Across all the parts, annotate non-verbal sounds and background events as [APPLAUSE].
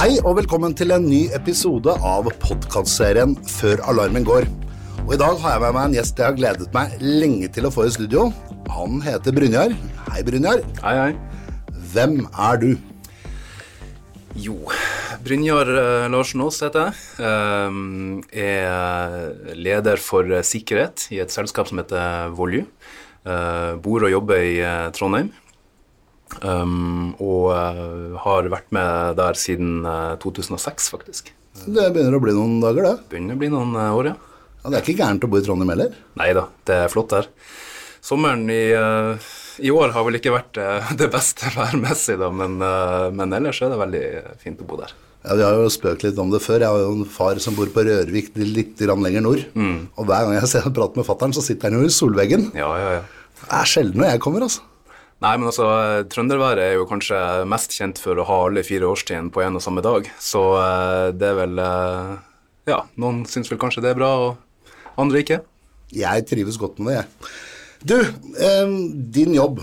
Hei og velkommen til en ny episode av podkastserien Før alarmen går. Og I dag har jeg med meg en gjest jeg har gledet meg lenge til å få i studio. Han heter Brynjar. Hei, Brynjar. Hei, hei. Hvem er du? Jo, Brynjar uh, Larsen Aas heter jeg. Jeg er leder for uh, sikkerhet i et selskap som heter Volju. Uh, bor og jobber i Trondheim. Um, og har vært med der siden 2006, faktisk. Det begynner å bli noen dager, det. Begynner å bli noen år, ja. ja det er ikke gærent å bo i Trondheim heller? Nei da, det er flott der. Sommeren i i år har vel ikke vært eh, [LAUGHS] det beste værmessig, da, men, eh, men, ellers er det veldig fint å bo der. Ja, Vi har jo spøkt litt om det før. Jeg har jo en far som bor på Rørvik, litt lenger nord. Mm. Og hver gang jeg ser prater med fattern, så sitter han jo i solveggen. Ja, ja, ja. Det er sjelden når jeg kommer, altså. Nei, men altså, Trønderværet er jo kanskje mest kjent for å ha alle fire årstidene på en og samme dag. Så uh, det er vel uh, Ja, noen syns vel kanskje det er bra, og andre ikke. Jeg trives godt med det, jeg. Du, eh, din jobb.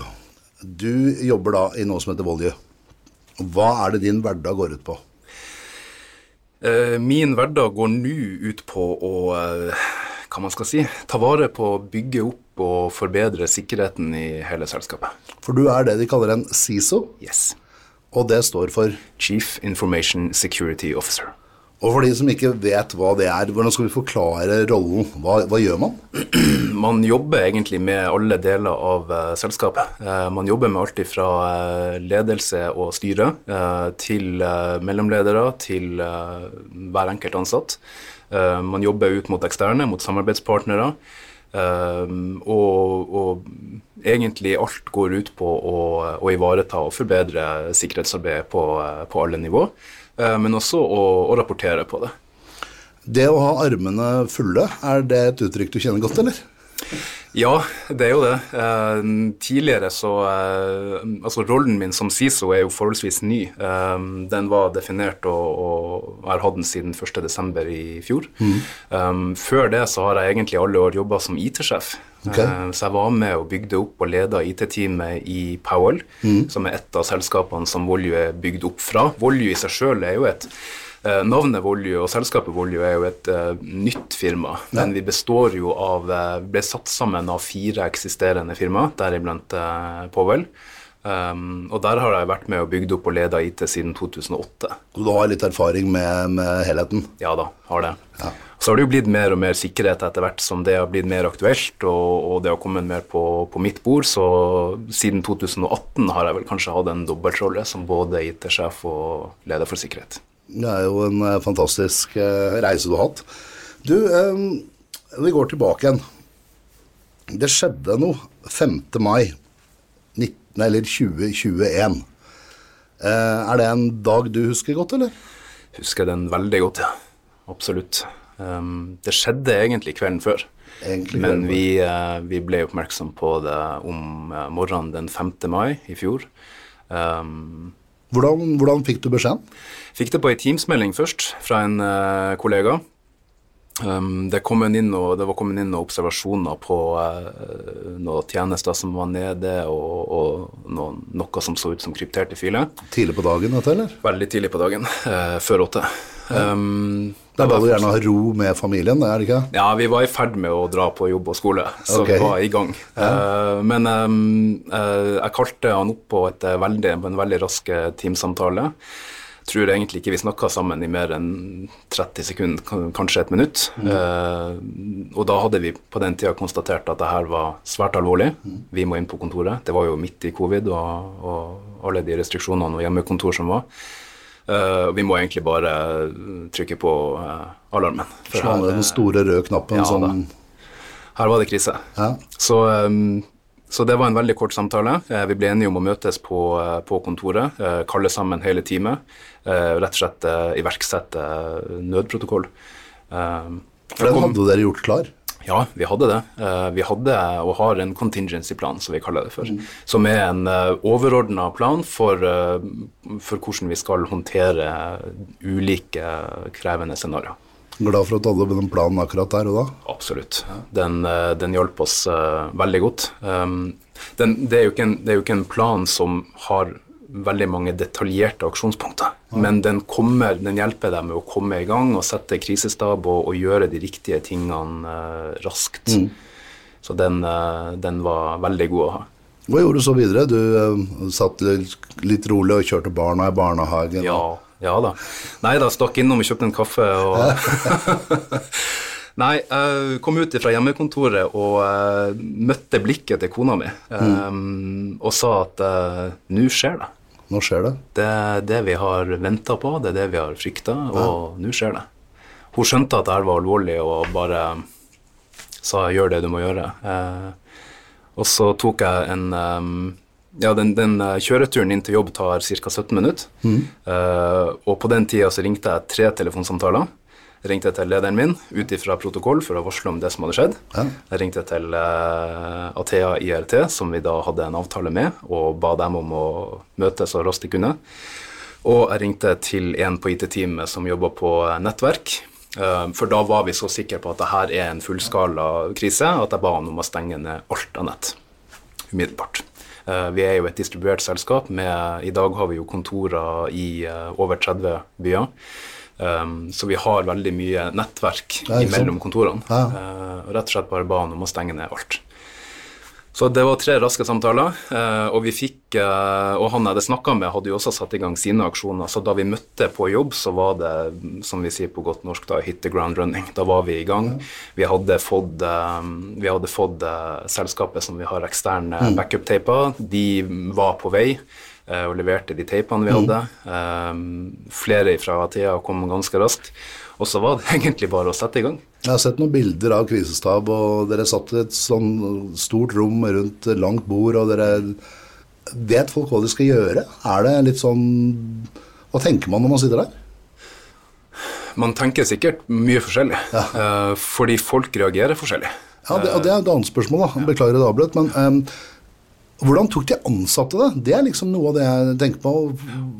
Du jobber da i noe som heter Volje. Hva er det din hverdag går ut på? Eh, min hverdag går nå ut på å eh, hva man skal si, ta vare på å bygge opp og forbedre sikkerheten i hele selskapet. For du er det de kaller en CISO? Yes. Og det står for? Chief Information Security Officer. Og for de som ikke vet hva det er, hvordan skal vi forklare rollen? Hva, hva gjør man? [CLEARS THROAT] Man jobber egentlig med alle deler av uh, selskapet. Uh, man jobber med alt fra uh, ledelse og styre til mellomledere til hver enkelt ansatt. Man jobber ut mot eksterne, mot samarbeidspartnere. Og, og, egentlig alt går ut på å, å ivareta og forbedre sikkerhetsarbeidet på, på alle nivå. uh, men også å, å, rapportere på det. Det å ha armene fulle, er det et uttrykk du kjenner godt, eller? Ja, det er jo det. Eh, tidligere så eh, Altså, rollen min som SISO er jo forholdsvis ny. Eh, den var definert, og, og jeg har hatt den siden 1.12. i fjor. Mm. Um, før det så har jeg egentlig alle år jobba som IT-sjef. Okay. Uh, så jeg var med og bygde opp og leda IT-teamet i Powell, mm. som er et av selskapene som Volue er bygd opp fra. Volue i seg sjøl er jo et Eh, navnet Volue og selskapet Volue er jo et uh, nytt firma, ja. men vi består jo av uh, ble satt sammen av fire eksisterende firma, deriblant uh, Powell. Um, og der har jeg vært med og bygd opp og leda IT siden 2008. Og du har litt erfaring med, med helheten? Ja da, har det. Ja. Så har det jo blitt mer og mer sikkerhet etter hvert som det har blitt mer aktuelt, og, og det har kommet mer på, på, mitt bord. Så siden 2018 har jeg vel kanskje hatt en dobbeltrolle som både IT-sjef og leder for sikkerhet. Det er jo en eh, fantastisk eh, reise du har hatt. Du, vi går tilbake igjen. Det skjedde noe 5. mai 19, eller 2021. Eh, er det en dag du husker godt, eller? Husker den veldig godt, ja. Absolutt. det skjedde egentlig kvelden før. Egentlig Men vi, vi, ble oppmerksom på det om morgenen den 5. mai i fjor. Um, hvordan, hvordan fikk du beskjeden? Fikk det på ei Teams-melding først fra en uh, kollega. Um, det, inn og, det, var kommet inn noen observasjoner på uh, noen tjenester som var nede, og, og noen, noe som så ut som krypterte filer. Tidlig på dagen, dette, eller? Veldig tidlig på dagen. Uh, før åtte. Um, det er du gjerne har ro med familien, er det ikke? Ja, vi var i ferd med å dra på jobb og skole, så okay. vi var i gang. Ja. Uh, men um, uh, jeg kalte han opp på, et, veldig, på en veldig rask teamsamtale. Tror egentlig ikke vi snakka sammen i mer enn 30 sekunder, kanskje et minutt. Mm. Uh, og da hadde vi på den tida konstatert at det her var svært alvorlig. Mm. Vi må inn på kontoret. Det var jo midt i covid og, og alle de restriksjonene og hjemmekontor som var. Uh, vi må egentlig bare trykke på uh, alarmen. Slå ned den store røde knappen ja, sånn. Her var det krise. Ja. Så, um, så, det var en veldig kort samtale. Uh, vi ble enige om å møtes på, på kontoret, kalle sammen hele teamet. rett og slett iverksette nødprotokoll. For den hadde dere gjort klar? Ja, vi hadde det. Uh, vi hadde og har en contingency plan, som vi kaller det for. Mm. Som er en eh, overordna plan for, uh, for, hvordan vi skal håndtere ulike krevende scenarioer. Glad for at du hadde den planen akkurat der og da? Absolutt. Den, den hjalp oss veldig godt. Um, den, det, er en, det, er jo ikke en, plan som har veldig mange detaljerte aksjonspunkter. Men den, kommer, den hjelper deg med å komme i gang og sette krisestab og, og gjøre de riktige tingene uh, raskt. Så den, uh, den var veldig god å ha. Hva gjorde du så videre? Du uh, satt litt, rolig og kjørte barna i barnehagen? Ja, ja da. Nei da, stakk innom og kjøpte en kaffe og [LAUGHS] Nei, jeg kom ut fra hjemmekontoret og møtte blikket til kona mi um, og sa at uh, nå skjer det. Nå skjer det. Det er det vi har venta på, det er det vi har frykta, og nå skjer det. Hun skjønte at det var alvorlig og bare sa 'gjør det du må gjøre'. Eh, og så tok jeg en um, ja, den, den uh, kjøreturen inn til jobb tar ca. 17 minutter. Uh, og på den tida så ringte jeg tre telefonsamtaler. Jeg til lederen min ut ifra protokoll for å varsle om det som hadde skjedd. Ja. Jeg ringte til uh, Athea IRT, som vi da hadde en avtale med, og ba dem om å møte så raskt de kunne. Og jeg ringte til en på IT-teamet som jobba på eh, nettverk. Uh, for da var vi så sikre på at det her er en fullskala krise at jeg ba han om å stenge ned alt av nett umiddelbart. Vi er jo et distribuert selskap. Med, I dag har vi jo kontorer i over 30 byer. Um, så vi har veldig mye nettverk mellom kontorene. Ja. Uh, og rett og slett bare ba han om å stenge ned alt. Så det var tre raske samtaler, eh, og vi fikk eh, Og han jeg hadde snakka med, hadde jo også satt i gang sine aksjoner, så da vi møtte på jobb, så var det, som vi sier på godt norsk, da hit the ground running. Da var vi i gang. Vi hadde fått, eh, vi hadde fått eh, selskapet som vi har eksterne backup-taper, de var på vei og leverte de teipene vi hadde. Eh, flere fra Athea kom ganske raskt. Og så var det [LAUGHS] egentlig bare å sette i gang. Jeg har sett noen bilder av krisestab, og dere satt i et sånn stort rom rundt langt bord, og dere vet folk hva de skal gjøre? Er det litt sånn Hva tenker man når man sitter der? Man tenker sikkert mye forskjellig, eh, fordi folk reagerer forskjellig. Ja, det, og det er et annet spørsmål, da. Beklager at jeg avbrøt, Men em, hvordan tok de ansatte det? Det er liksom noe av det jeg tenker på.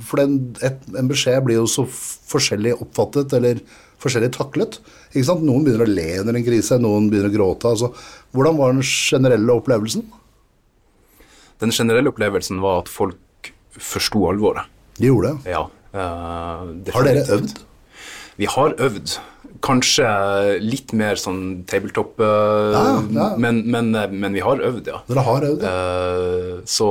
For den, et, en beskjed blir jo så forskjellig oppfattet, eller forskjellig taklet. Noen begynner å le under en krise, noen begynner å gråte. Altså, hvordan var den generelle opplevelsen? Den generelle opplevelsen var at folk forsto alvoret. De gjorde det. Ja. eh, Har dere øvd? Vi har øvd. Kanskje litt mer sånn tabletop, eh, Ja, ja. Men, men, eh, men vi har øvd, ja. Dere har øvd? ja. Eh, så,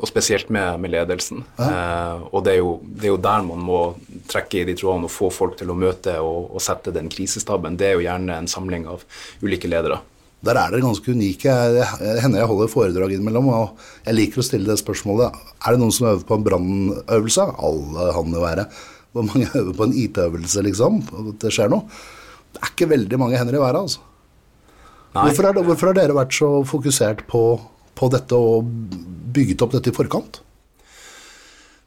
og spesielt med, med ledelsen. Eh, og det er, jo, det er jo der man må trekke i de trådene og få folk til å møte og, og sette den krisestaben. Det er jo gjerne en samling av ulike ledere. Der er dere ganske unike. Jeg, hender jeg holder foredrag innimellom, og jeg liker å stille det spørsmålet. Er det noen som øver på en brannøvelse? Alle han jo være. Hvor mange øver på en IT-øvelse, liksom? At Det skjer noe. Det er ikke veldig mange hender i været, altså. Hvorfor, er det, hvorfor har dere vært så fokusert på, på dette og bygget opp dette i forkant?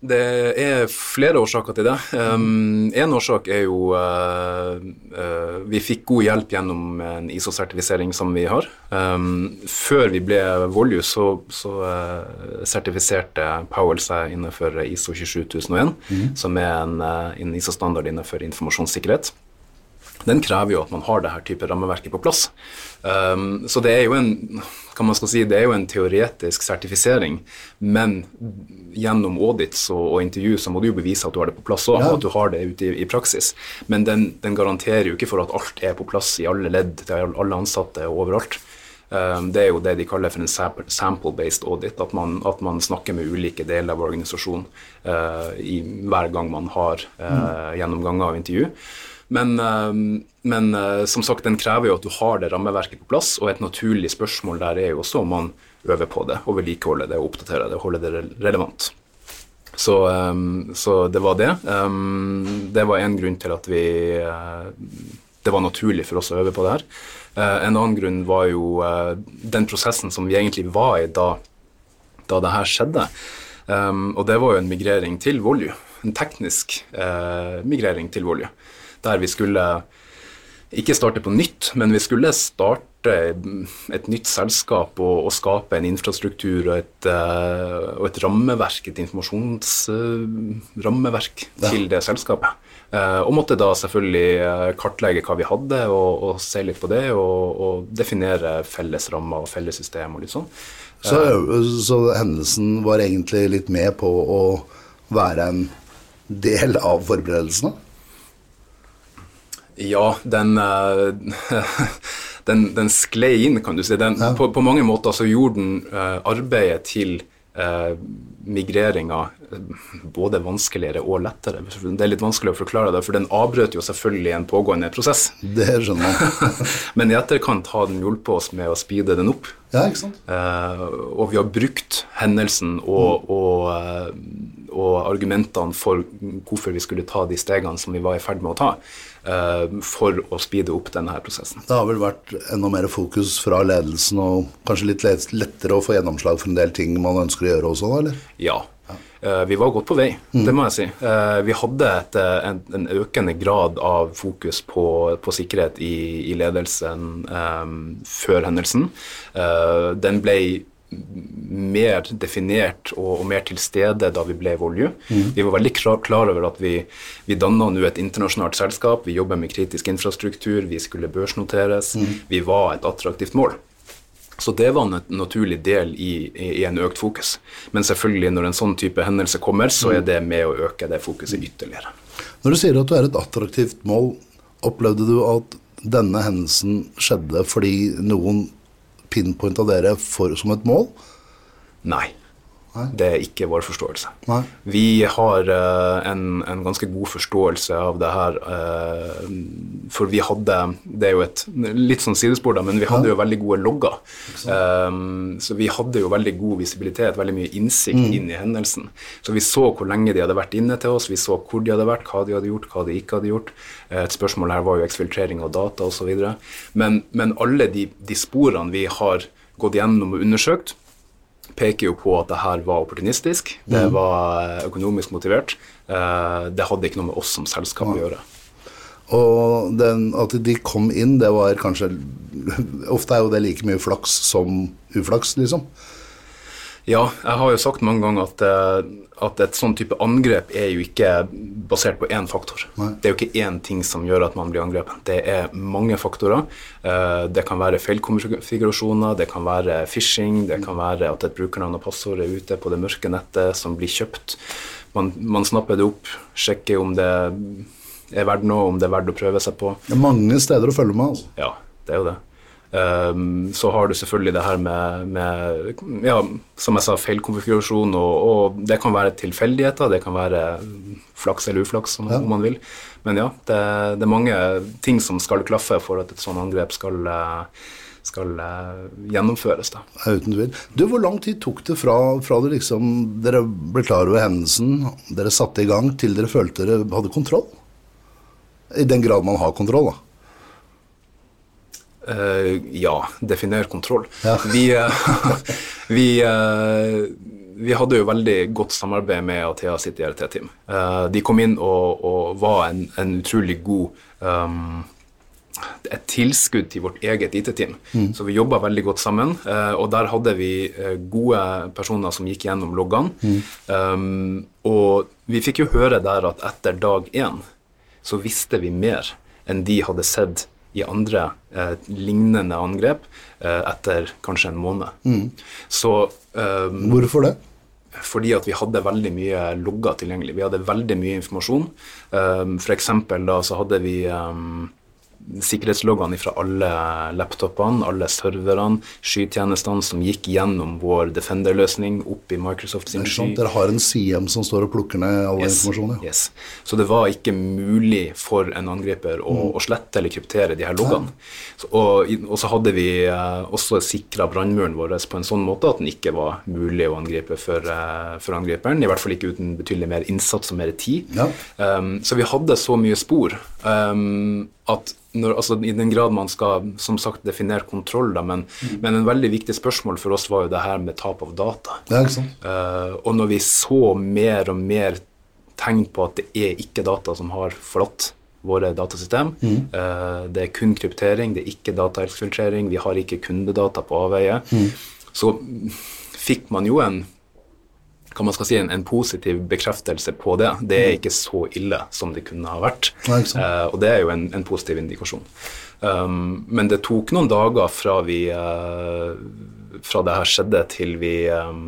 Det er flere årsaker til det. Um, en årsak er jo uh, uh, Vi fikk god hjelp gjennom en ISO-sertifisering som vi har. Um, før vi ble Volue, så, så uh, sertifiserte Powell seg innenfor ISO 27001, som er en, en ISO-standard innenfor informasjonssikkerhet. Den krever jo at man har det her type rammeverket på plass. Um, så det er jo en kan man skal si, det er jo en teoretisk sertifisering, men gjennom audits og, og intervju så må du jo bevise at du har det på plass òg, Ja. at du har det ute i, i praksis. Men den, den garanterer jo ikke for at alt er på plass i alle ledd til alle ansatte og overalt. Um, det er jo det de kaller for en sample- sample-based audit, at man, at man snakker med ulike deler av organisasjonen uh, i, hver gang man har uh, gjennomganger av intervju. Men, eh, men eh, som sagt, den krever jo at du har det rammeverket på plass, og et naturlig spørsmål der er jo også om man øver på det og vedlikeholder det og oppdaterer det og holder det relevant. Så, eh, så det var det. Eh, det var en grunn til at vi eh, Det var naturlig for oss å øve på det her. Eh, en annen grunn var jo den prosessen som vi egentlig var i da, da det her skjedde. Og det var jo en migrering til Volju. En teknisk migrering til Volju. Der vi skulle ikke starte på nytt, men vi skulle starte et nytt selskap og, og skape en infrastruktur og et, eh, og et rammeverk, et informasjonsrammeverk Ja. til det selskapet. Eh, og måtte da selvfølgelig eh, kartlegge hva vi hadde, og, og se litt på det, og, og definere felles rammer og felles system og litt sånn. Så, så hendelsen var egentlig litt med på å være en del av forberedelsene? Ja, den, eh, [LAUGHS] den, den sklei inn, kan du si. Den, Ja. på, på mange måter så gjorde den eh, arbeidet til uh, migreringa eh, både vanskeligere og lettere. Det er litt vanskelig å forklare det, for den avbrøt jo selvfølgelig en pågående prosess. Det skjønner man. [LAUGHS] Men i etterkant har den hjulpet oss med å speede den opp. Ja, ikke sant? Eh, og vi har brukt hendelsen og, og, eh, og argumentene for hvorfor vi skulle ta de stegene som vi var i ferd med å ta, eh, for å speede opp denne her prosessen. Det har vel vært enda mer fokus fra ledelsen, og kanskje litt lettere å få gjennomslag for en del ting man ønsker å gjøre også, da, eller? Ja. Eh, vi var godt på vei, det må jeg si. Eh, vi hadde et, eh, en, en økende grad av fokus på, på sikkerhet i, i ledelsen um, før hendelsen. Uh, den ble mer definert og, og mer til stede da vi ble Volju. Vi var veldig klar, klar over at vi, vi danna nå et internasjonalt selskap, vi jobber med kritisk infrastruktur, vi skulle børsnoteres. Vi var et attraktivt mål. Så det var en naturlig del i, i, i en økt fokus. Men selvfølgelig, når en sånn type hendelse kommer, så er det med å øke det fokuset ytterligere. Når du sier at du er et attraktivt mål, opplevde du at denne hendelsen skjedde fordi noen pinpointa dere for, som et mål? Nei. Nei. Det er ikke vår forståelse. Nei. Vi har uh, en, en ganske god forståelse av det her, uh, for vi hadde Det er jo et litt sånn sidespor, da, men vi hadde jo veldig gode logger. Um, så vi hadde jo veldig god visibilitet, veldig mye innsikt inn i hendelsen. Så vi så hvor lenge de hadde vært inne til oss, vi så hvor de hadde vært, hva de hadde gjort, hva de ikke hadde gjort. Eh, Et spørsmål her var jo eksfiltrering av data osv. Men, men alle de, de sporene vi har gått gjennom og undersøkt, peker jo på at det her var opportunistisk, det var eh, økonomisk motivert. Eh, Det hadde ikke noe med oss som selskap å gjøre. Og den, at de kom inn, det var kanskje [LAUGHS] Ofte er jo det like mye flaks som uflaks, liksom. Ja, jeg har jo sagt mange ganger at, eh, at et sånn type angrep er jo ikke basert på én faktor. Nei. Det er jo ikke én ting som gjør at man blir angrepet. Det er mange faktorer. Eh, Det kan være feilkonfigurasjoner, det kan være phishing, det kan være at et brukernavn og passord er ute på det mørke nettet som blir kjøpt. Man, man snapper det opp, sjekker om det er verdt noe, om det er verdt å prøve seg på. Det er mange steder å følge med. altså. Ja, det er jo det. Ehm, så har du selvfølgelig det her med, med ja, som jeg sa, feilkonfigurasjon, og, og det kan være tilfeldigheter, det kan være flaks eller uflaks, om, Ja. om man vil. Men ja, det, det er mange ting som skal klaffe for at et sånt angrep skal, skal eh, gjennomføres. da. Uten tvil. Du, Hvor lang tid tok det fra, fra det liksom, dere ble klar over hendelsen, dere satte i gang, til dere følte dere hadde kontroll? I den grad man har kontroll, da. Eh, ja, definer kontroll. Ja. Vi, uh, [LAUGHS] vi, uh, vi hadde jo veldig godt samarbeid med Athea sitt IRT-team. De kom inn og, og var en, en utrolig god um, et tilskudd til vårt eget IT-team. Så vi jobba veldig godt sammen. og der hadde vi gode personer som gikk gjennom loggene. Um, og vi fikk jo høre der at etter dag én så visste vi mer enn de hadde sett i andre eh, lignende angrep eh, etter kanskje en måned. Så eh, Hvorfor det? fordi at vi hadde veldig mye logger tilgjengelig. Vi hadde veldig mye informasjon. Um, for eksempel da så hadde vi um, sikkerhetsloggene fra alle laptopene, alle serverne, skytjenestene som gikk gjennom vår Defender-løsning opp i Microsoft sin sky. Dere har en CM som står og plukker ned all Yes, informasjon? Ja. yes. Så det var ikke mulig for en angriper å, Mm. å slette eller kryptere de her loggene. Så, og, og så hadde vi eh, også sikra brannmuren vår på en sånn måte at den ikke var mulig å angripe for, eh, for angriperen. I hvert fall ikke uten betydelig mer innsats og mer tid. Ja. Um, så vi hadde så mye spor um, at når, altså, i den grad man skal som sagt definere kontroll, da, men, Mm. men en veldig viktig spørsmål for oss var jo det her med tap av data. Ja, ikke sant? Uh, og når vi så mer og mer tegn på at det er ikke data som har forlatt våre datasystem, eh, det er kun kryptering, det er ikke dataexfiltrering, vi har ikke kundedata på avveie, så fikk man jo en hva man skal si, en, en positiv bekreftelse på det. Det er ikke så ille som det kunne ha vært. Nei. Eh, og det er jo en, en positiv indikasjon. Um, men det tok noen dager fra vi uh, fra det her skjedde til vi um,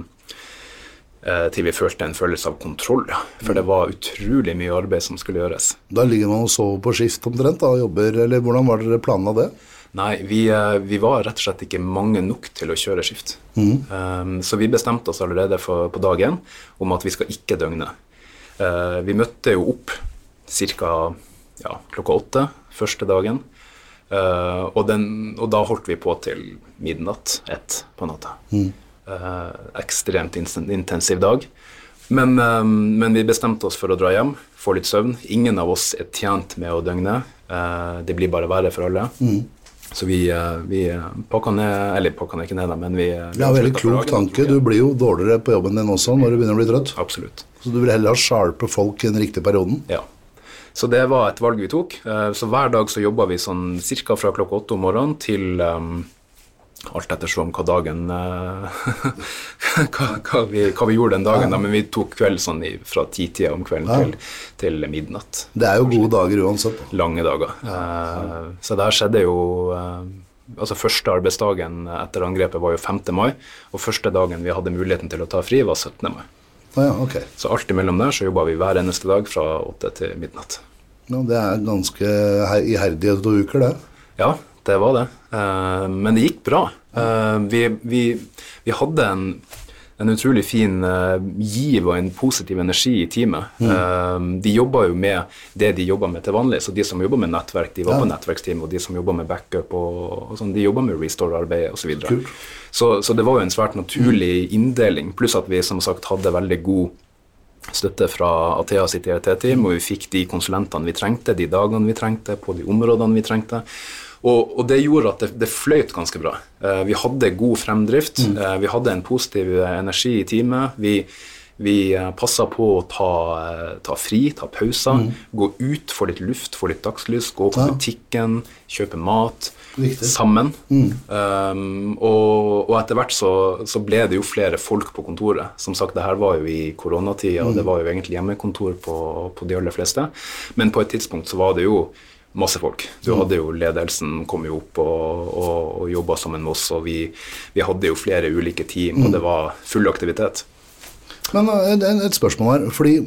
eh, til vi følte en følelse av kontroll. For det var utrolig mye arbeid som skulle gjøres. Da ligger man og sover på skift omtrent, da, og jobber, eller hvordan var dere planla det? Nei, vi, eh, vi, var rett og slett ikke mange nok til å kjøre skift. Mm. Um, så vi bestemte oss allerede for, på dag én om at vi skal ikke døgne. Uh, vi møtte jo opp ca. Ja, klokka åtte første dagen. Uh, og, den, og, da holdt vi på til midnatt, ett på natta. Mm. Uh, ekstremt intensiv dag. Men, men, vi bestemte oss for å dra hjem, få litt søvn. Ingen av oss er tjent med å døgne. det blir bare verre for alle. Mm. Så vi, eh, vi eh, pakka ned Eller pakka ned ikke ned, men vi, eh, vi Ja, veldig klok tanke. Du blir jo dårligere på jobben din også når du begynner å bli trøtt. Absolutt. Så du vil heller ha sharpe folk i den riktige perioden? Ja. Så det var et valg vi tok. Så hver dag så jobba vi sånn ca. fra klokka åtte om morgenen til um, alt ettersom hva dagen [LAUGHS] hva, hva, vi, hva, vi, gjorde den dagen, ja. da, men vi tok kveld sånn fra titida om kvelden ja. til, til, midnatt. Det er jo gode dager uansett. Lange dager. Uh, så der skjedde jo uh, altså Første arbeidsdagen etter angrepet var jo 5. mai, og første dagen vi hadde muligheten til å ta fri, var 17. mai. Ja, okay. Så alt imellom der så jobba vi hver eneste dag fra 8 til midnatt. Ja, Det er ganske iherdige to uker, det. Ja, det var det. Uh, men det gikk bra. Uh, vi, vi, vi, hadde en, en utrolig fin uh, giv og en positiv energi i teamet. Mm. de jobba jo med det de jobba med til vanlig. Så de som jobba med nettverk, de var ja. på nettverksteam, og de som jobba med backup, og, og sånn, de jobba med restore-arbeid osv. Så, videre. så Så det var jo en svært naturlig inndeling, pluss at vi som sagt hadde veldig god støtte fra Athea sitt IRT-team, og vi fikk de konsulentene vi trengte, de dagene vi trengte, på de områdene vi trengte. Og, og, det gjorde at det, det fløyt ganske bra. Uh, vi hadde god fremdrift. Mm. Uh, vi hadde en positiv energi i teamet. Vi, vi uh, eh, passa på å ta, ta, fri, ta pauser. Mm. Gå ut, få litt luft, få litt dagslys. Gå på ja. butikken, kjøpe mat. Viktig. Sammen. Mm. Um, og, og, etter hvert så, så, ble det jo flere folk på kontoret. Som sagt, det her var jo i koronatida, og det mm. var jo egentlig hjemmekontor på, på de aller fleste. Men på et tidspunkt så var det jo masse folk. Du hadde jo Ledelsen kom jo opp og, og, og jobba sammen med oss, og vi, vi, hadde jo flere ulike team, og det var full aktivitet. Men eh, et, et spørsmål her, fordi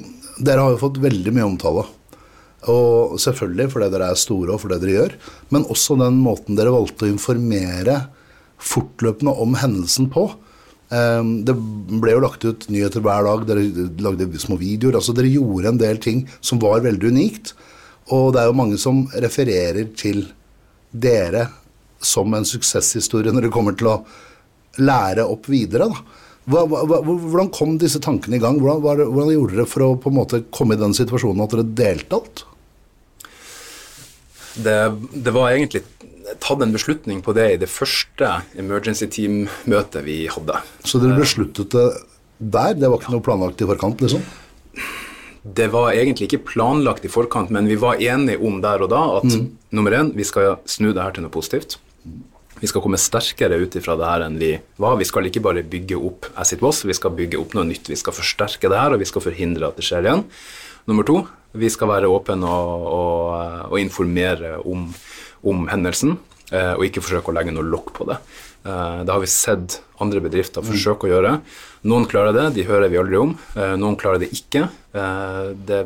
dere har jo fått veldig mye omtale. Og selvfølgelig fordi dere er store og for det dere gjør, men også den måten dere valgte å informere fortløpende om hendelsen på. Ehm, det ble jo lagt ut nyheter hver dag, dere lagde små videoer. altså Dere gjorde en del ting som var veldig unikt. Og det er jo mange som refererer til dere som en suksesshistorie når det kommer til å lære opp videre. Hva, hva, hvordan kom disse tankene i gang? Hvordan, hvordan, gjorde dere for å på en måte komme i den situasjonen at dere delte alt? Det, det var egentlig tatt en beslutning på det i det første emergency team-møtet vi hadde. Så dere besluttet det der? Det var ikke noe planlagt i forkant? liksom? Det var egentlig ikke planlagt i forkant, men vi var enige om der og da at mm. nummer én, vi skal snu det her til noe positivt. Vi skal komme sterkere ut ifra det her enn vi var. Vi skal ikke bare bygge opp Acid Boss, vi skal bygge opp noe nytt. Vi skal forsterke det her, og vi skal forhindre at det skjer igjen. Nummer to, vi skal være åpne og, og, og informere om, om hendelsen, eh, og ikke forsøke å legge noe lokk på det. Eh, det har vi sett andre bedrifter forsøke å gjøre. Noen klarer det, de hører vi aldri om. Eh, noen klarer det ikke. Eh, det,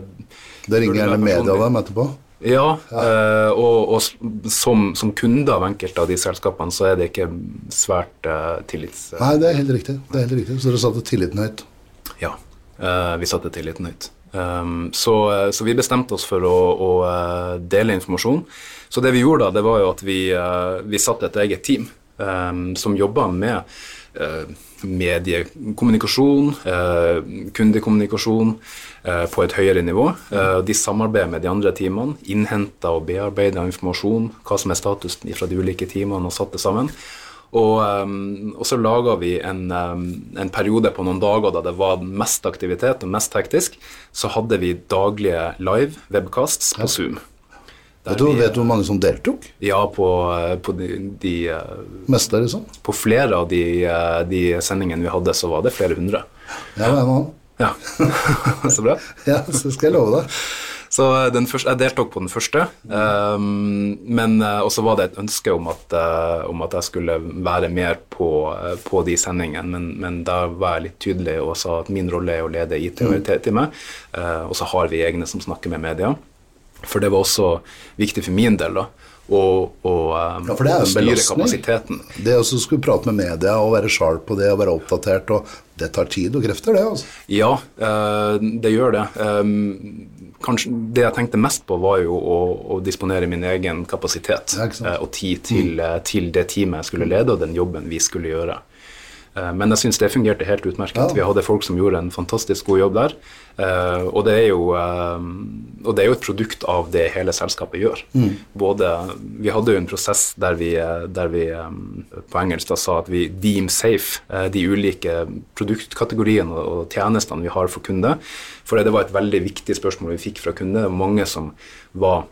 det ringer gjerne media dem etterpå? Ja, og, og som, som, kunde av enkelte av de selskapene, så er det ikke svært uh, tillits... Nei, det er helt riktig. Det er helt riktig. Så dere satte tilliten høyt? Ja, vi satte tilliten høyt. Um, så, så, vi bestemte oss for å, å, dele informasjon. Så det vi gjorde da, det var jo at vi, vi satte et eget team som jobber med uh, mediekommunikasjon, uh, kundekommunikasjon uh, på et høyere nivå. de samarbeider med de andre teamene, innhenter og bearbeider informasjon, hva som er statusen fra de ulike teamene, og satt det sammen. Og, um, og, så laga vi en, um, en, periode på noen dager da det var mest aktivitet og mest hektisk. Så hadde vi daglige live webcasts på Zoom. Vet du, vet du, hvor mange som deltok? Ja, på, på de, de eh, Meste, liksom? På flere av de, eh, de, sendingene vi hadde, så var det flere hundre. Ja, en annen. Ja, [LAUGHS] Så bra. [LAUGHS] ja, så skal jeg love deg. Så den første, jeg deltok på den første, um, men uh, også var det et ønske om at, uh, om at jeg skulle være mer på, uh, på de sendingene, men, men, da var jeg litt tydelig og sa at min rolle er å lede IT og IT-teamet, og så har vi egne som snakker med media. For det var også viktig for min del. da, og, og, um, ja, og styre kapasiteten. Det å skulle prate med media og være sharp på det og være oppdatert, og det tar tid og krefter, det? altså. Ja, uh, det gjør det. Um, kanskje Det jeg tenkte mest på, var jo å, å disponere min egen kapasitet uh, og tid til, uh, til, det teamet jeg skulle lede, og den jobben vi skulle gjøre. Eh, men jeg syns det fungerte helt utmerket. Ja. Vi hadde folk som gjorde en fantastisk god jobb der. Eh, og det er jo, eh, det er jo et produkt av det hele selskapet gjør. Mm. Både, vi hadde jo en prosess der vi, der vi på engelsk da sa at vi deem safe de ulike produktkategoriene og tjenestene vi har for kunde. For det var et veldig viktig spørsmål vi fikk fra kunde. Mange som var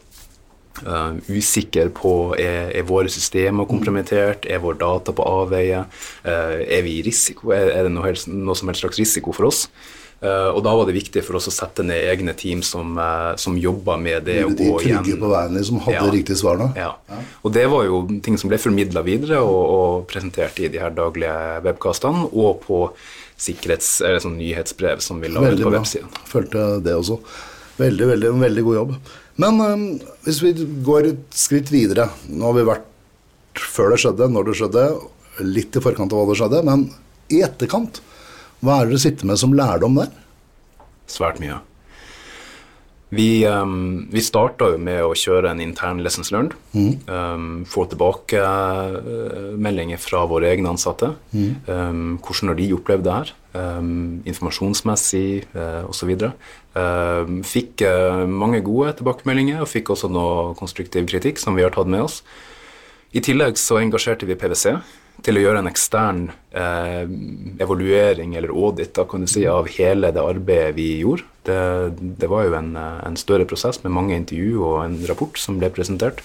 Uh, usikker på er, er våre systemer kompromittert, er vår data på avveie, uh, er vi i risiko, er, er det noe, helst, noe, som helst slags risiko for oss? Uh, og Da var det viktig for oss å sette ned egne team som, som jobba med det. De igjen. på veien, som hadde ja. riktig svar nå? Ja. ja. Og det var jo ting som ble formidla videre og, og, presentert i de her daglige webkastene og på sikkerhets, eller sånn nyhetsbrev som vi la ut på websiden. Følte det også. Veldig, veldig, en veldig god jobb. Men um, hvis vi går et skritt videre Nå har vi vært før det skjedde, når det skjedde, litt i forkant av hva det skjedde. Men i etterkant, hva er det dere sitter med som lærdom der? Svært mye. Vi, um, vi starta jo med å kjøre en intern lessons learned. Mm. Um, få tilbakemeldinger fra våre egne ansatte. Mm. Um, hvordan har de opplevd det her? Um, informasjonsmessig uh, osv. Uh, fikk uh, mange gode tilbakemeldinger og fikk også noe konstruktiv kritikk som vi har tatt med oss. I tillegg så engasjerte vi PwC til å gjøre en ekstern eh, evaluering eller audit da, kan du si, av hele det arbeidet vi gjorde. Det, det var jo en, en, større prosess med mange intervju og en rapport som ble presentert.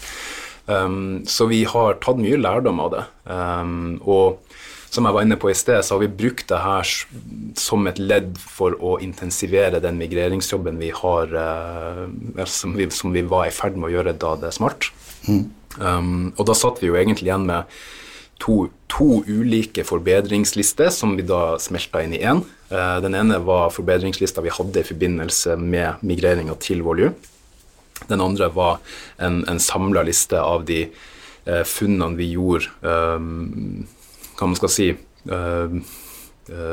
Um, så vi har tatt mye lærdom av det. Um, og som jeg var inne på i sted, så har vi brukt det her som et ledd for å intensivere den migreringsjobben vi har, eh, som, vi, som, vi, var i ferd med å gjøre da det er smart. Mm. Um, og da satt vi jo egentlig igjen med to, to, ulike forbedringslister som vi da smelta inn i én. Uh, den ene var forbedringslista vi hadde i forbindelse med migreringa til Volue. Den andre var en, en samla liste av de eh, funnene vi gjorde um, hva man skal si uh,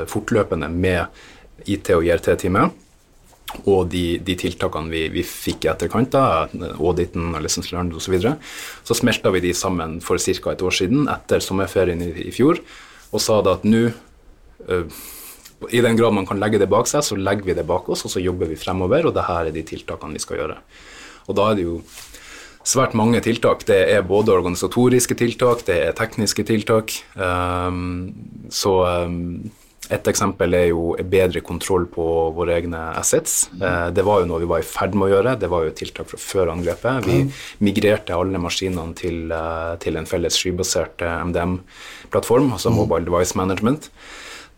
fortløpende med IT- og IRT-teamet og de, de tiltakene vi, vi, fikk i etterkant, da, auditen og lessons learned osv., så, videre, så smelta vi de sammen for ca. et år siden, etter sommerferien i, i fjor, og sa da at nå uh, i den grad man kan legge det bak seg, så legger vi det bak oss, og så jobber vi fremover, og det her er de tiltakene vi skal gjøre. Og da er det jo svært mange tiltak. Det er både organisatoriske tiltak, det er tekniske tiltak. Um, så um, et eksempel er jo bedre kontroll på våre egne assets. Eh, det var jo noe vi var i ferd med å gjøre. Det var jo tiltak fra før angrepet. Vi migrerte alle maskinene til, eh, til en felles skybasert eh, MDM-plattform, altså mm. Mobile Device Management.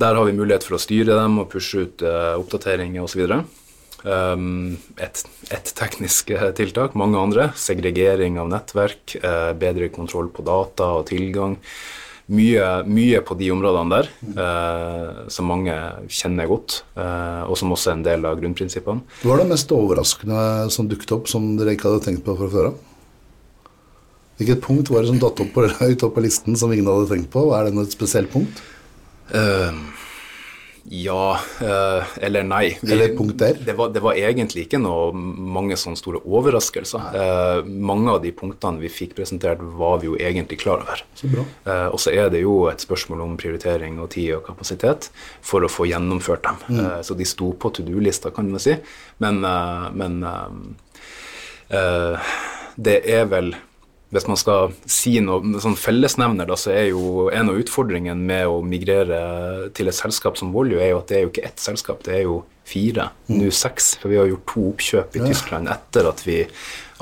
Der har vi mulighet for å styre dem og pushe ut oppdateringer osv. Um, et, et teknisk tiltak. Mange andre. Segregering av nettverk, bedre kontroll på data og tilgang mye, mye på de områdene der eh, som mange kjenner godt, eh, og som også er en del av grunnprinsippene. Hva er det mest overraskende som dukket opp, som dere ikke hadde tenkt på fra før av? Hvilket punkt var det som datt opp på, [LAUGHS] høyt opp på listen som ingen hadde tenkt på? Er det noe spesielt punkt? Uh, ja eh, eller nei. Vi, eller? Det var, det var, egentlig ikke noe mange sånne store overraskelser. Eh, mange av de punktene vi fikk presentert, var vi jo egentlig klar over. Så bra. Eh, og så er det jo et spørsmål om prioritering og tid og kapasitet for å få gjennomført dem. Mm. Eh, så de sto på to do-lista, kan man si. Men, eh, men eh, det er vel hvis man skal si noe sånn fellesnevner, da, så er jo en av utfordringene med å migrere til et selskap som Volue, er jo at det er jo ikke ett selskap, det er jo fire, nå seks, for vi har gjort to oppkjøp i Tyskland etter at vi,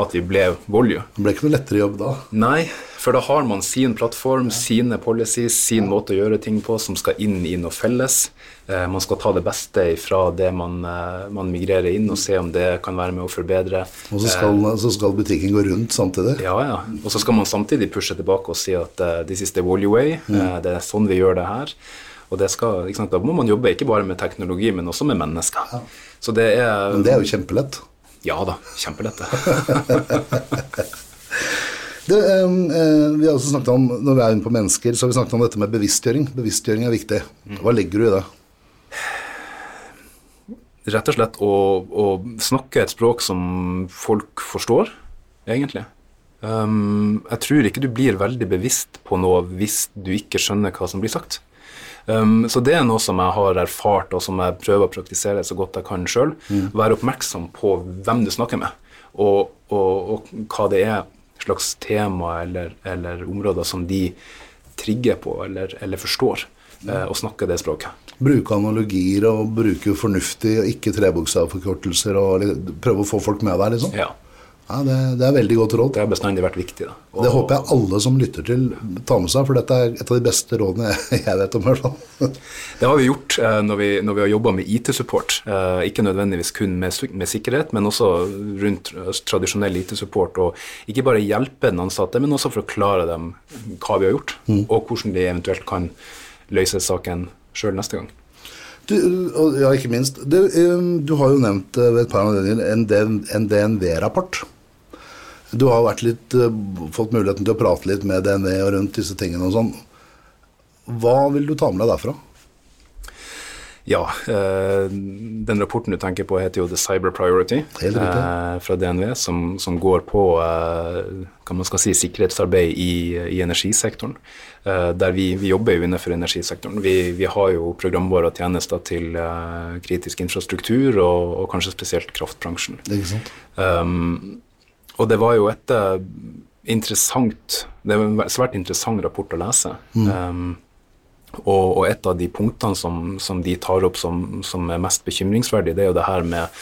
at vi ble Volue. Det ble ikke noe lettere jobb da. Nei, for da har man sin plattform, sine policies, sin måte å gjøre ting på som skal inn i noe felles. Eh, man skal ta det beste fra det man, eh, man migrerer inn, og se om det kan være med å forbedre. Og så skal, så skal butikken gå rundt samtidig. Ja, ja. Og så skal man samtidig pushe tilbake og si at uh, this is the Volue way. Uh, det er sånn vi gjør det her. Og det skal, ikke sant, Da må man jobbe ikke bare med teknologi, men også med mennesker. Så det er Men det er jo kjempelett. Ja da, kjempelett. [LAUGHS] det. Eh, eh, vi har også snakket om, Når vi er inne på mennesker, så har vi snakket om dette med bevisstgjøring. Bevisstgjøring er viktig. Hva legger du i det? Rett og slett å, å snakke et språk som folk forstår, egentlig. Um, jeg tror ikke du blir veldig bevisst på noe hvis du ikke skjønner hva som blir sagt. Um, så det er noe som jeg har erfart, og som jeg prøver å praktisere så godt jeg kan sjøl. Mm. Være oppmerksom på hvem du snakker med, og, og, og hva det er slags tema eller, eller, områder som de trigger på eller, eller forstår, mm. uh, og snakker det språket bruke analogier og bruke fornuftig og ikke trebokstavforkortelser og prøve å få folk med deg, liksom. Ja. Ja det, det, er veldig godt råd. Det har bestandig vært viktig. da. Og, det håper jeg alle som lytter til, tar med seg, for dette er et av de beste rådene [LAUGHS] jeg, vet om. hvert fall. [LAUGHS] det har vi gjort eh, når, vi, når, vi, har jobba med IT-support. Eh, ikke nødvendigvis kun med, med, sikkerhet, men også rundt eh, tradisjonell IT-support. Og ikke bare hjelpe den ansatte, men også forklare dem hva vi har gjort, mm. og hvordan de eventuelt kan løse saken sjøl neste gang. Du, ja, ikke minst. Du, du, har jo nevnt ved et par anledninger en DNV-rapport. Du har litt, eh, fått muligheten til å prate litt med DNV og rundt disse tingene og sånn. Hva vil du ta med deg derfra? Ja, eh, den rapporten du tenker på heter jo The Cyber Priority eh, fra DNV, som, som går på si, sikkerhetsarbeid i, i energisektoren. Der vi, vi, jobber jo innenfor energisektoren. Vi, vi har jo programvare og tjenester til kritisk infrastruktur, og, og, kanskje spesielt kraftbransjen. Det er ikke sant. Um, og det var jo et eh, interessant Det er en svært interessant rapport å lese. Mm. Um, og, og, et av de punktene som, som de tar opp som, som, er mest bekymringsverdig, det er jo det her med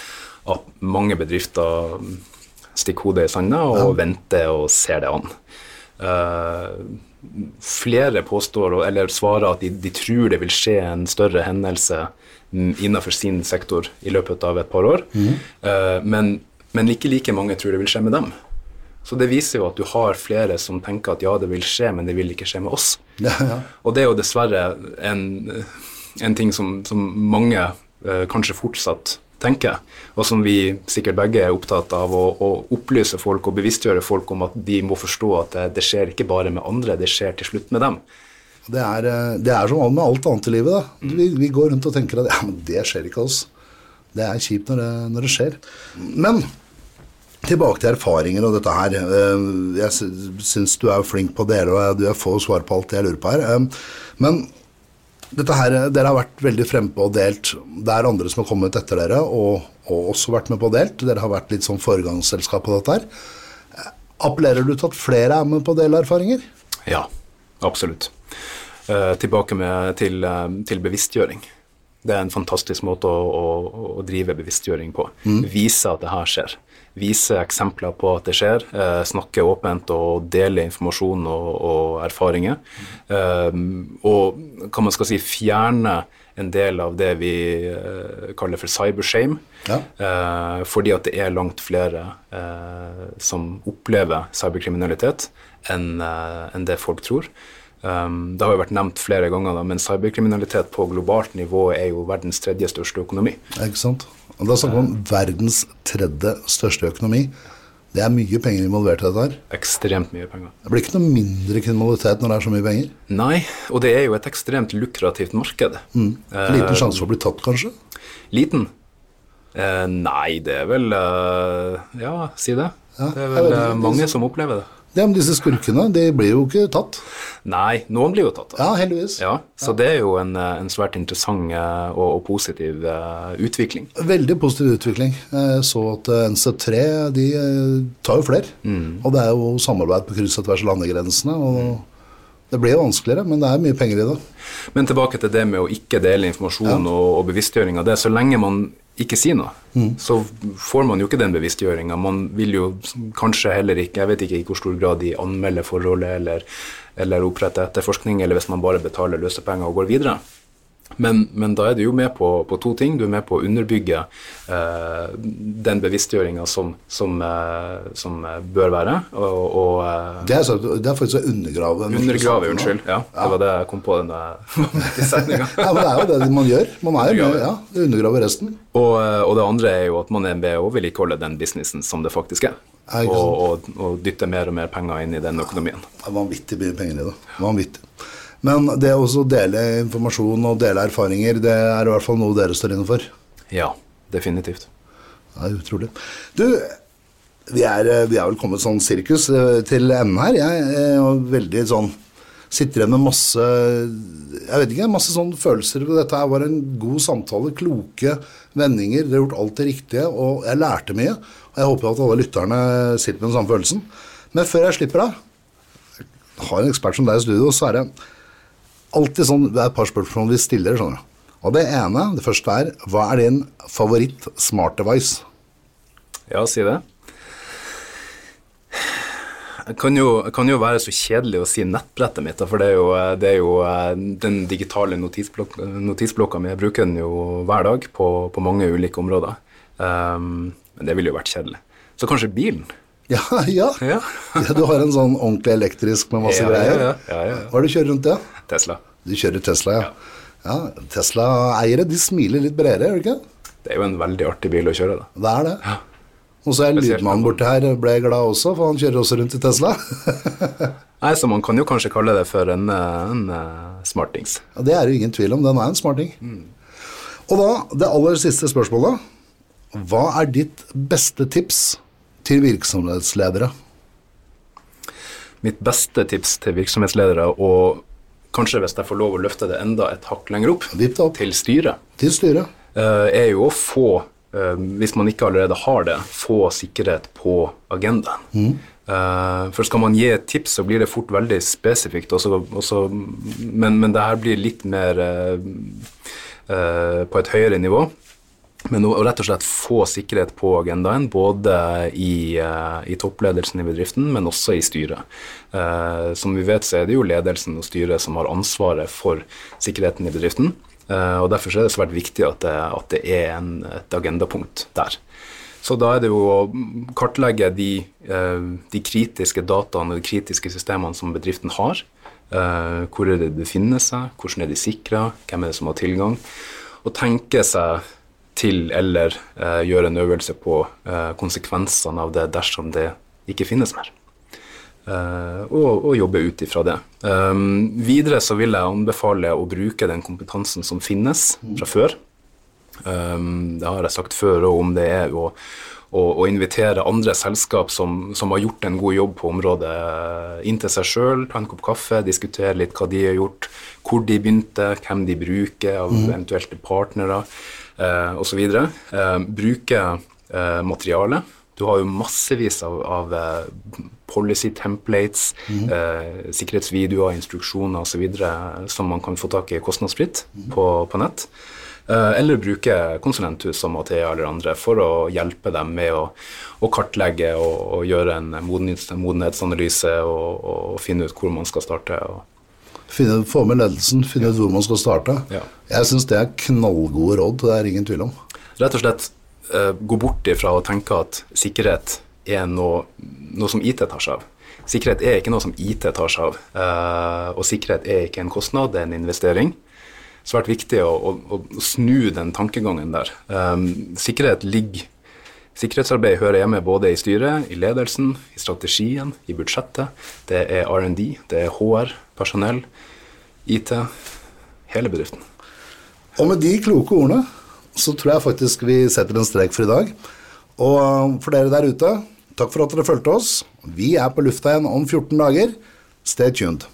at mange bedrifter stikker hodet i sanda og ja. venter og ser det an. Uh, flere påstår, eller svarer at de, de, tror det vil skje en større hendelse innenfor sin sektor i løpet av et par år, mm. uh, men, men ikke like mange tror det vil skje med dem. Så det viser jo at du har flere som tenker at ja, det vil skje, men det vil ikke skje med oss. [LAUGHS] Ja, ja. Og det er jo dessverre en, en ting som, som mange eh, kanskje fortsatt tenker, og som vi sikkert begge er opptatt av å, å, opplyse folk og bevisstgjøre folk om at de må forstå at det, det skjer ikke bare med andre, det skjer til slutt med dem. Det er, eh, det er som med alt annet i livet. da. Vi, vi, går rundt og tenker at ja, men det skjer ikke oss. Det er kjipt når det, når det skjer. Men Tilbake til erfaringer og dette her. Eh, jeg syns du er flink på å dele, og du får svar på alt jeg lurer på her. Eh, men dette her, dere har vært veldig frempå og delt. Det er andre som har kommet etter dere og, og også vært med på å delt. Dere har vært litt sånn foregangsselskap på dette her. Appellerer du til at flere er med på å dele erfaringer? Ja, absolutt. Eh, tilbake med, til, til, bevisstgjøring. Det er en fantastisk måte å, å, å drive bevisstgjøring på. Mm. Vise at det her skjer vise eksempler på at det skjer, eh, snakke åpent og dele informasjon og, og erfaringer. Um, og hva man skal si, fjerne en del av det vi uh, kaller for cybershame. Ja. Fordi at det er langt flere som opplever cyberkriminalitet enn en det folk tror. Det har jo vært nevnt flere ganger, da, men cyberkriminalitet på globalt nivå er jo verdens tredje største økonomi. Ikke sant? Og Da snakker vi om verdens tredje største økonomi. Det er mye penger involvert i dette. her. Ekstremt mye penger. Det blir ikke noe mindre kriminalitet når det er så mye penger? Nei, og det er jo et ekstremt lukrativt marked. Mm. Liten sjanse for å bli tatt, kanskje? Liten? Eh, nei, det er vel uh, Ja, si det. Ja, det er vel det, mange som opplever det. Ja, men disse skurkene de blir jo ikke tatt. Nei, noen blir jo tatt. Da. Ja, heldigvis. Ja, Så ja. det er jo en, eh, en svært interessant eh, og, og positiv uh, utvikling. Veldig positiv utvikling. Jeg så at NC3 de tar jo flere. Mm. Og det er jo samarbeid på kryss og tvers av landegrensene. og mm. Det blir jo vanskeligere, men det er mye penger i det. Men tilbake til det med å ikke dele informasjon ja. og, og bevisstgjøring av det. Så lenge man ikke si noe, så får man jo ikke den bevisstgjøringa. Man vil jo kanskje heller ikke, jeg vet ikke i hvor stor grad de anmelder forholdet eller, eller oppretter etterforskning, eller hvis man bare betaler løsepenger og går videre. Men, men, da er du jo med på, på, to ting. Du er med på å underbygge eh, den bevisstgjøringa som, som, eh, som, bør være. Og, og, eh, det, er så, det, er faktisk å undergrave Undergrave, unnskyld. Ja, ja, Det var det jeg kom på den [LAUGHS] setninga. [LAUGHS] ja, men det er jo det man gjør. Man er jo ja, undergraver resten. Og, eh, og, det andre er jo at man er med å vedlikeholde den businessen som det faktisk er. Og, og, dytte mer og mer penger inn i den økonomien. Det er vanvittig mye penger i det. Vanvittig. Men det å dele informasjon og dele erfaringer, det er i hvert fall noe dere står inne for? Ja, definitivt. Det er utrolig. Du, vi er, vi er vel kommet sånn sirkus eh, til enden her. Jeg er veldig sånn Sitter igjen med masse Jeg vet ikke, masse sånne følelser. Dette her var en god samtale. Kloke vendinger. Dere har gjort alt det riktige, og jeg lærte mye. Og jeg håper at alle lytterne sitter med den samme følelsen. Men før jeg slipper deg, har en ekspert som deg i studio, så er det alltid sånn, det er et par spørsmål vi stiller. skjønner du. Og Det ene, det første er hva er din favoritt smart device? Ja, si det. Det kan, kan, jo være så kjedelig å si nettbrettet mitt, for det er jo, det er jo eh, den digitale notisblok notisblokka mi. Jeg bruker den jo hver dag på, på mange ulike områder. Um, men det ville jo vært kjedelig. Så kanskje bilen? Ja, ja. ja. ja du har en sånn ordentlig elektrisk med masse greier. Hva er det du kjører rundt det? Tesla. Du kjører Tesla, ja. ja. Tesla-eiere de smiler litt bredere, gjør de ikke? Det er jo en veldig artig bil å kjøre, da. Det er det. Ja. Og så er lydmannen borte her ble glad også, for han kjører også rundt i Tesla. [LAUGHS] Nei, så man kan jo kanskje kalle det for en, en uh, smartings. Ja, Det er jo ingen tvil om. Den er en smarting. Mm. Og da, det aller siste spørsmålet. Hva er ditt beste tips til virksomhetsledere? Mitt beste tips til virksomhetsledere og kanskje hvis jeg får lov å løfte det enda et hakk lenger opp, opp. til styret, til styret. Uh, er jo å få, uh, hvis man ikke allerede har det, få sikkerhet på agendaen. Mm. Uh, for skal man gi et tips, så blir det fort veldig spesifikt, også, også, men, men, det her blir litt mer på et høyere nivå. Men å rett og slett få sikkerhet på agendaen, både i, uh, i toppledelsen i bedriften, men også i styret. Eh, som vi vet, så er det jo ledelsen og styret som har ansvaret for sikkerheten i bedriften. Eh, og Derfor er det svært viktig at det, at det er en, et agendapunkt der. Så da er det jo å kartlegge de, de kritiske dataene og de kritiske systemene som bedriften har. hvor er det de befinner seg, hvordan er de sikra, hvem er det som har tilgang. Og tenke seg til eller eh, gjøre en øvelse på eh, konsekvensene av det dersom det ikke finnes mer. Eh, og, og, jobbe ut ifra det. Um, videre så vil jeg anbefale å bruke den kompetansen som finnes fra før. Um, det har jeg sagt før òg, om det er å, å, å, invitere andre selskap som, som, har gjort en god jobb på området, inn til seg sjøl, ta en kopp kaffe, diskutere litt hva de har gjort, hvor de begynte, hvem de bruker av mm. eventuelle partnere eh, osv. Eh, bruke eh, materiale. Du har jo massevis av, av eh, policy templates, mm. eh, sikkerhetsvideoer, instruksjoner osv. som man kan få tak i kostnadsfritt mm. på, på, nett. Eh, eller bruke konsulenthus som Athea eller andre for å hjelpe dem med å, å kartlegge og, og, gjøre en modenhetsanalyse og, og, finne ut hvor man skal starte. og Finne, få med ledelsen, finne ut hvor man skal starte. Ja. Jeg syns det er knallgode råd, det er ingen tvil om. Rett og slett uh, gå bort ifra å tenke at sikkerhet er noe, noe, som IT tar seg av. Sikkerhet er ikke noe som IT tar seg av, uh, og sikkerhet er ikke en kostnad, det er en investering. Svært viktig å, å, å snu den tankegangen der. Um, sikkerhet ligger Sikkerhetsarbeid hører hjemme både i styret, i ledelsen, i strategien, i budsjettet. Det er R&D, det er HR, personell, IT, hele bedriften. Og med de kloke ordene så tror jeg faktisk vi setter en strek for i dag. Og um, for dere der ute, takk for at dere fulgte oss. Vi er på lufta igjen om 14 dager. Stay tuned.